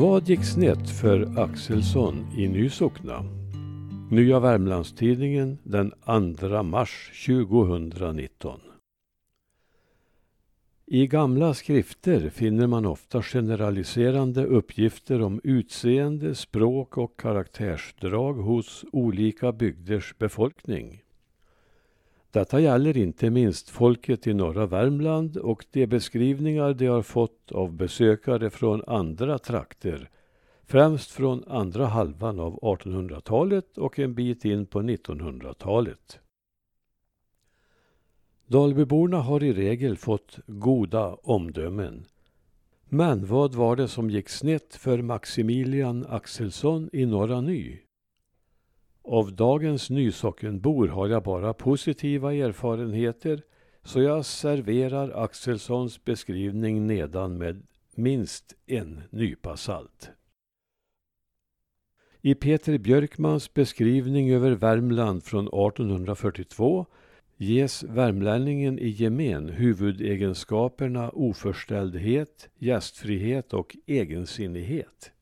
Vad gick snett för Axelsson i Nysockna? Nya Värmlandstidningen den 2 mars 2019. I gamla skrifter finner man ofta generaliserande uppgifter om utseende, språk och karaktärsdrag hos olika bygders befolkning. Detta gäller inte minst folket i norra Värmland och de beskrivningar de har fått av besökare från andra trakter, främst från andra halvan av 1800-talet och en bit in på 1900-talet. Dalbyborna har i regel fått goda omdömen. Men vad var det som gick snett för Maximilian Axelsson i Norra Ny? Av dagens Nysockenbor har jag bara positiva erfarenheter så jag serverar Axelssons beskrivning nedan med minst en nypa salt. I Peter Björkmans beskrivning över Värmland från 1842 ges värmlänningen i gemen huvudegenskaperna oförställdhet, gästfrihet och egensinnighet.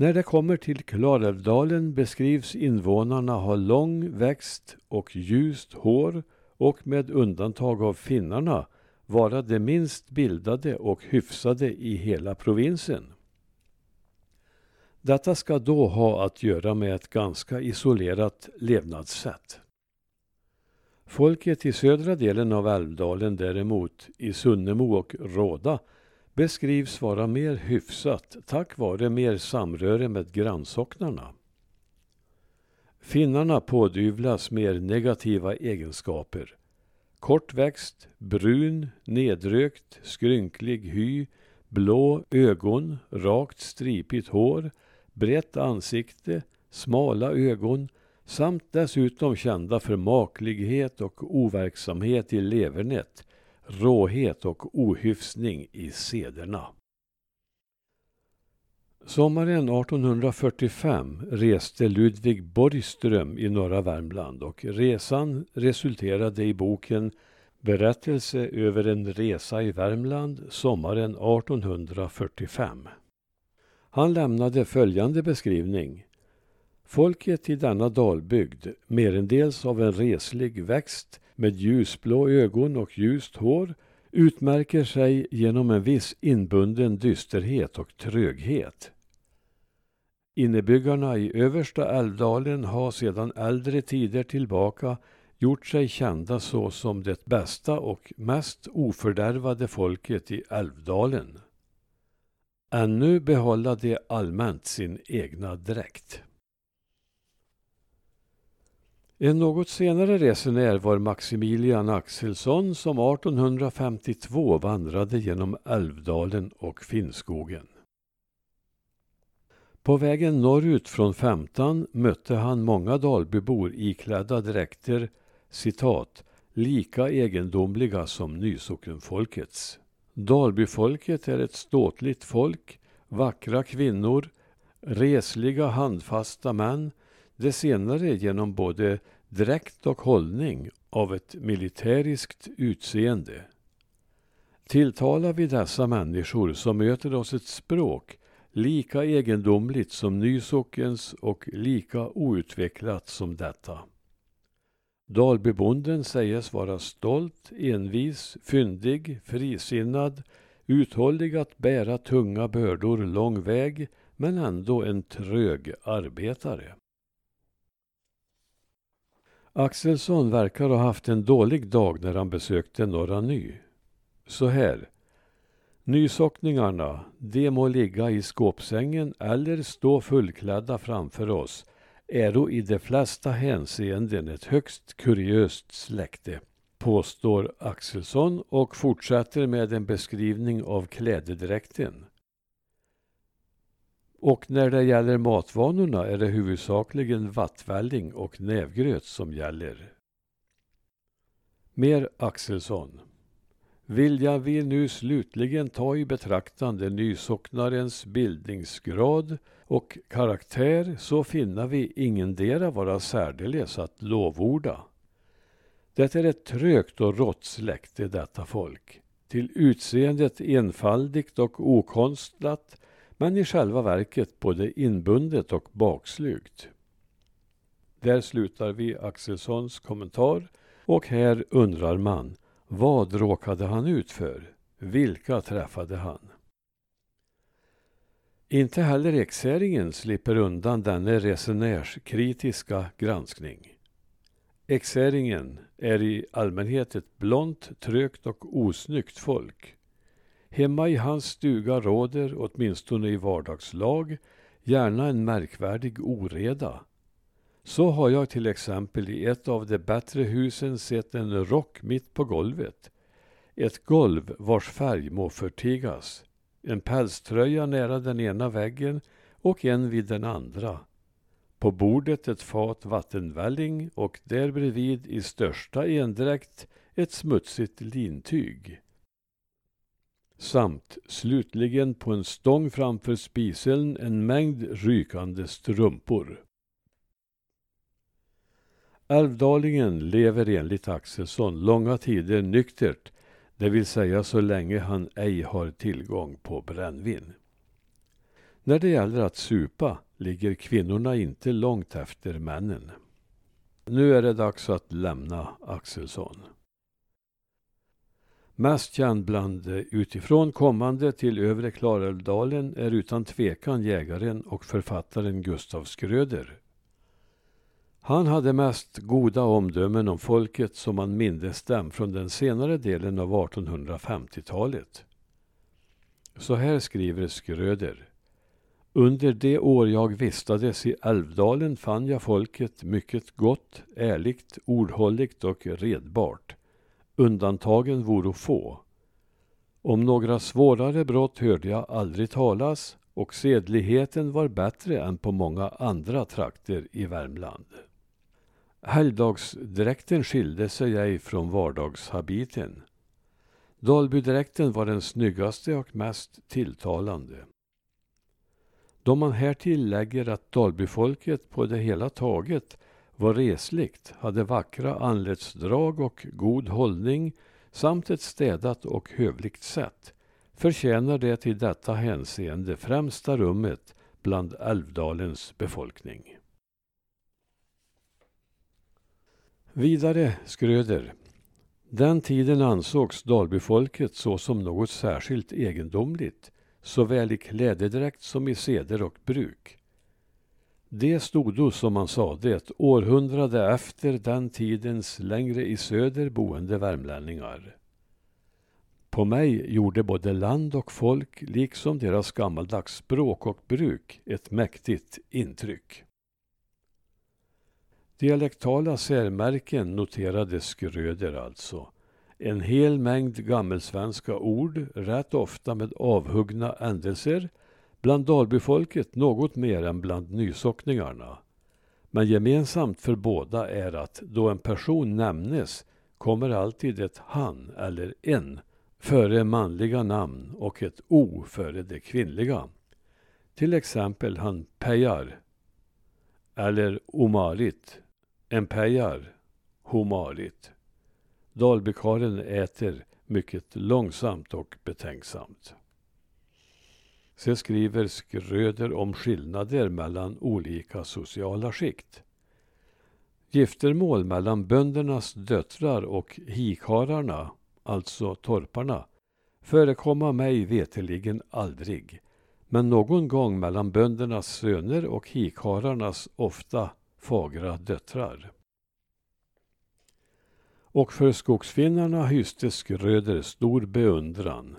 När det kommer till Klarälvdalen beskrivs invånarna ha lång växt och ljust hår och med undantag av finnarna vara de minst bildade och hyfsade i hela provinsen. Detta ska då ha att göra med ett ganska isolerat levnadssätt. Folket i södra delen av Älvdalen däremot, i Sunnemo och Råda, beskrivs vara mer hyfsat tack vare mer samröre med grannsocknarna. Finnarna pådyvlas mer negativa egenskaper. Kortväxt, brun, nedrökt, skrynklig hy, blå ögon, rakt stripigt hår, brett ansikte, smala ögon, samt dessutom kända för maklighet och overksamhet i levernet råhet och ohyfsning i sederna. Sommaren 1845 reste Ludvig Borgström i norra Värmland och resan resulterade i boken Berättelse över en resa i Värmland sommaren 1845. Han lämnade följande beskrivning Folket i denna dalbygd, merendels av en reslig växt med ljusblå ögon och ljust hår, utmärker sig genom en viss inbunden dysterhet och tröghet. Innebyggarna i översta Älvdalen har sedan äldre tider tillbaka gjort sig kända så som det bästa och mest ofördärvade folket i Älvdalen. Ännu behålla de allmänt sin egna dräkt. En något senare resenär var Maximilian Axelsson som 1852 vandrade genom Älvdalen och Finnskogen. På vägen norrut från Femtan mötte han många Dalbybor iklädda dräkter citat, lika egendomliga som Nysockenfolkets. Dalbyfolket är ett ståtligt folk, vackra kvinnor, resliga handfasta män det senare genom både dräkt och hållning av ett militäriskt utseende. Tilltalar vi dessa människor så möter oss ett språk lika egendomligt som Nysockens och lika outvecklat som detta. Dalbybonden sägs vara stolt, envis, fyndig, frisinnad, uthållig att bära tunga bördor lång väg, men ändå en trög arbetare. Axelsson verkar ha haft en dålig dag när han besökte Norra Ny. Så här. Nysockningarna, de må ligga i skåpsängen eller stå fullklädda framför oss, äro i de flesta hänseenden ett högst kuriöst släkte, påstår Axelsson och fortsätter med en beskrivning av klädedräkten. Och när det gäller matvanorna är det huvudsakligen vattvälling och nävgröt som gäller. Mer Axelsson. Vilja vi nu slutligen ta i betraktande nysocknarens bildningsgrad och karaktär så finna vi ingendera vara särdeles att lovorda. Det är ett trögt och rått släkte detta folk, till utseendet enfaldigt och okonstlat men i själva verket både inbundet och bakslugt. Där slutar vi Axelssons kommentar och här undrar man, vad råkade han ut för? Vilka träffade han? Inte heller exäringen slipper undan denna resenärskritiska granskning. Exäringen är i allmänhet ett blont, trögt och osnyggt folk. Hemma i hans stuga råder, åtminstone i vardagslag, gärna en märkvärdig oreda. Så har jag till exempel i ett av de bättre husen sett en rock mitt på golvet. Ett golv vars färg må förtigas. En pälströja nära den ena väggen och en vid den andra. På bordet ett fat vattenvälling och där bredvid i största endräkt ett smutsigt lintyg. Samt slutligen på en stång framför spisen en mängd rykande strumpor. Älvdalingen lever enligt Axelsson långa tider nyktert, det vill säga så länge han ej har tillgång på brännvin. När det gäller att supa ligger kvinnorna inte långt efter männen. Nu är det dags att lämna Axelsson. Mest känd bland eh, utifrån kommande till övre Klarälvdalen är utan tvekan jägaren och författaren Gustav Skröder. Han hade mest goda omdömen om folket som man mindes dem från den senare delen av 1850-talet. Så här skriver Skröder. Under de år jag vistades i Älvdalen fann jag folket mycket gott, ärligt, ordhålligt och redbart. Undantagen voro få. Om några svårare brott hörde jag aldrig talas och sedligheten var bättre än på många andra trakter i Värmland. Helgdagsdräkten skilde sig ej från vardagshabiten. Dalbydräkten var den snyggaste och mest tilltalande. Då man här tillägger att Dalbyfolket på det hela taget var resligt, hade vackra anletsdrag och god hållning samt ett städat och hövligt sätt, förtjänar det i detta hänseende främsta rummet bland Älvdalens befolkning. Vidare Skröder. Den tiden ansågs Dalbyfolket såsom något särskilt egendomligt, såväl i klädedräkt som i seder och bruk. Det stodo, som man sade, ett århundrade efter den tidens längre i söder boende värmlänningar. På mig gjorde både land och folk, liksom deras gammaldags språk och bruk, ett mäktigt intryck. Dialektala särmärken noterade Skröder alltså. En hel mängd gammelsvenska ord, rätt ofta med avhuggna ändelser, bland dalbyfolket något mer än bland nysockningarna. Men gemensamt för båda är att då en person nämnes kommer alltid ett han eller en före manliga namn och ett o före det kvinnliga. Till exempel han Pejar eller Omarit en pejar, homarit. Dalbykaren äter mycket långsamt och betänksamt. Se skriver Skröder om skillnader mellan olika sociala skikt. Giftermål mellan böndernas döttrar och hikararna, alltså torparna, förekomma mig veteligen aldrig, men någon gång mellan böndernas söner och hikararnas ofta fagra döttrar. Och för skogsfinnarna hyste Skröder stor beundran.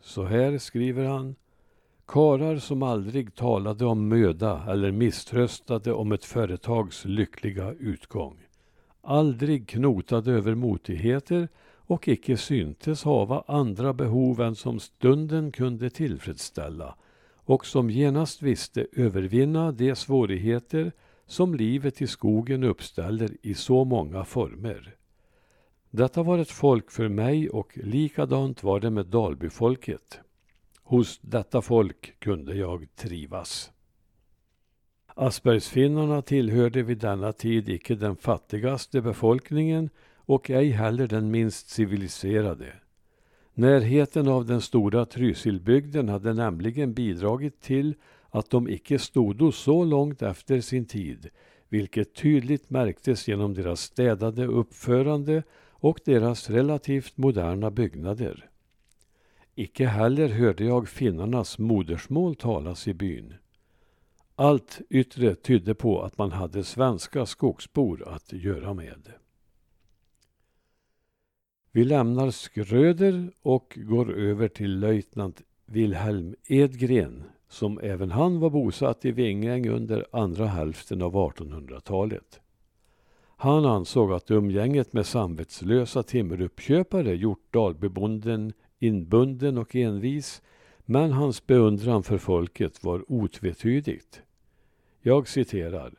Så här skriver han. Karar som aldrig talade om möda eller misströstade om ett företags lyckliga utgång. Aldrig knotade över motigheter och icke syntes hava andra behov än som stunden kunde tillfredsställa och som genast visste övervinna de svårigheter som livet i skogen uppställer i så många former. Detta var ett folk för mig och likadant var det med Dalbyfolket. Hos detta folk kunde jag trivas. Aspergsfinnarna tillhörde vid denna tid icke den fattigaste befolkningen och ej heller den minst civiliserade. Närheten av den stora Trysilbygden hade nämligen bidragit till att de icke stodo så långt efter sin tid, vilket tydligt märktes genom deras städade uppförande och deras relativt moderna byggnader. Icke heller hörde jag finnarnas modersmål talas i byn. Allt yttre tydde på att man hade svenska skogsbor att göra med. Vi lämnar Skröder och går över till löjtnant Wilhelm Edgren som även han var bosatt i Vingäng under andra hälften av 1800-talet. Han ansåg att umgänget med samvetslösa timmeruppköpare gjort dalbebonden inbunden och envis, men hans beundran för folket var otvetydigt. Jag citerar.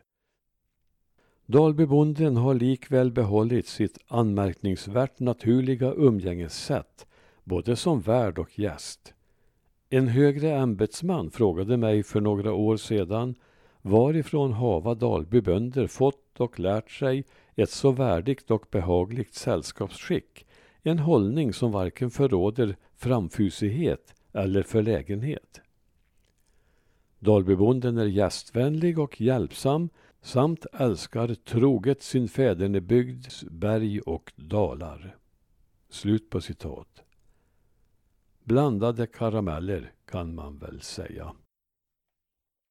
Dalbybonden har likväl behållit sitt anmärkningsvärt naturliga umgängessätt, både som värd och gäst. En högre ämbetsman frågade mig för några år sedan varifrån hava Dalbybönder fått och lärt sig ett så värdigt och behagligt sällskapsskick, en hållning som varken förråder framfusighet eller förlägenhet. Dalbybonden är gästvänlig och hjälpsam samt älskar troget sin fädernebygds berg och dalar. Slut på citat. Blandade karameller kan man väl säga.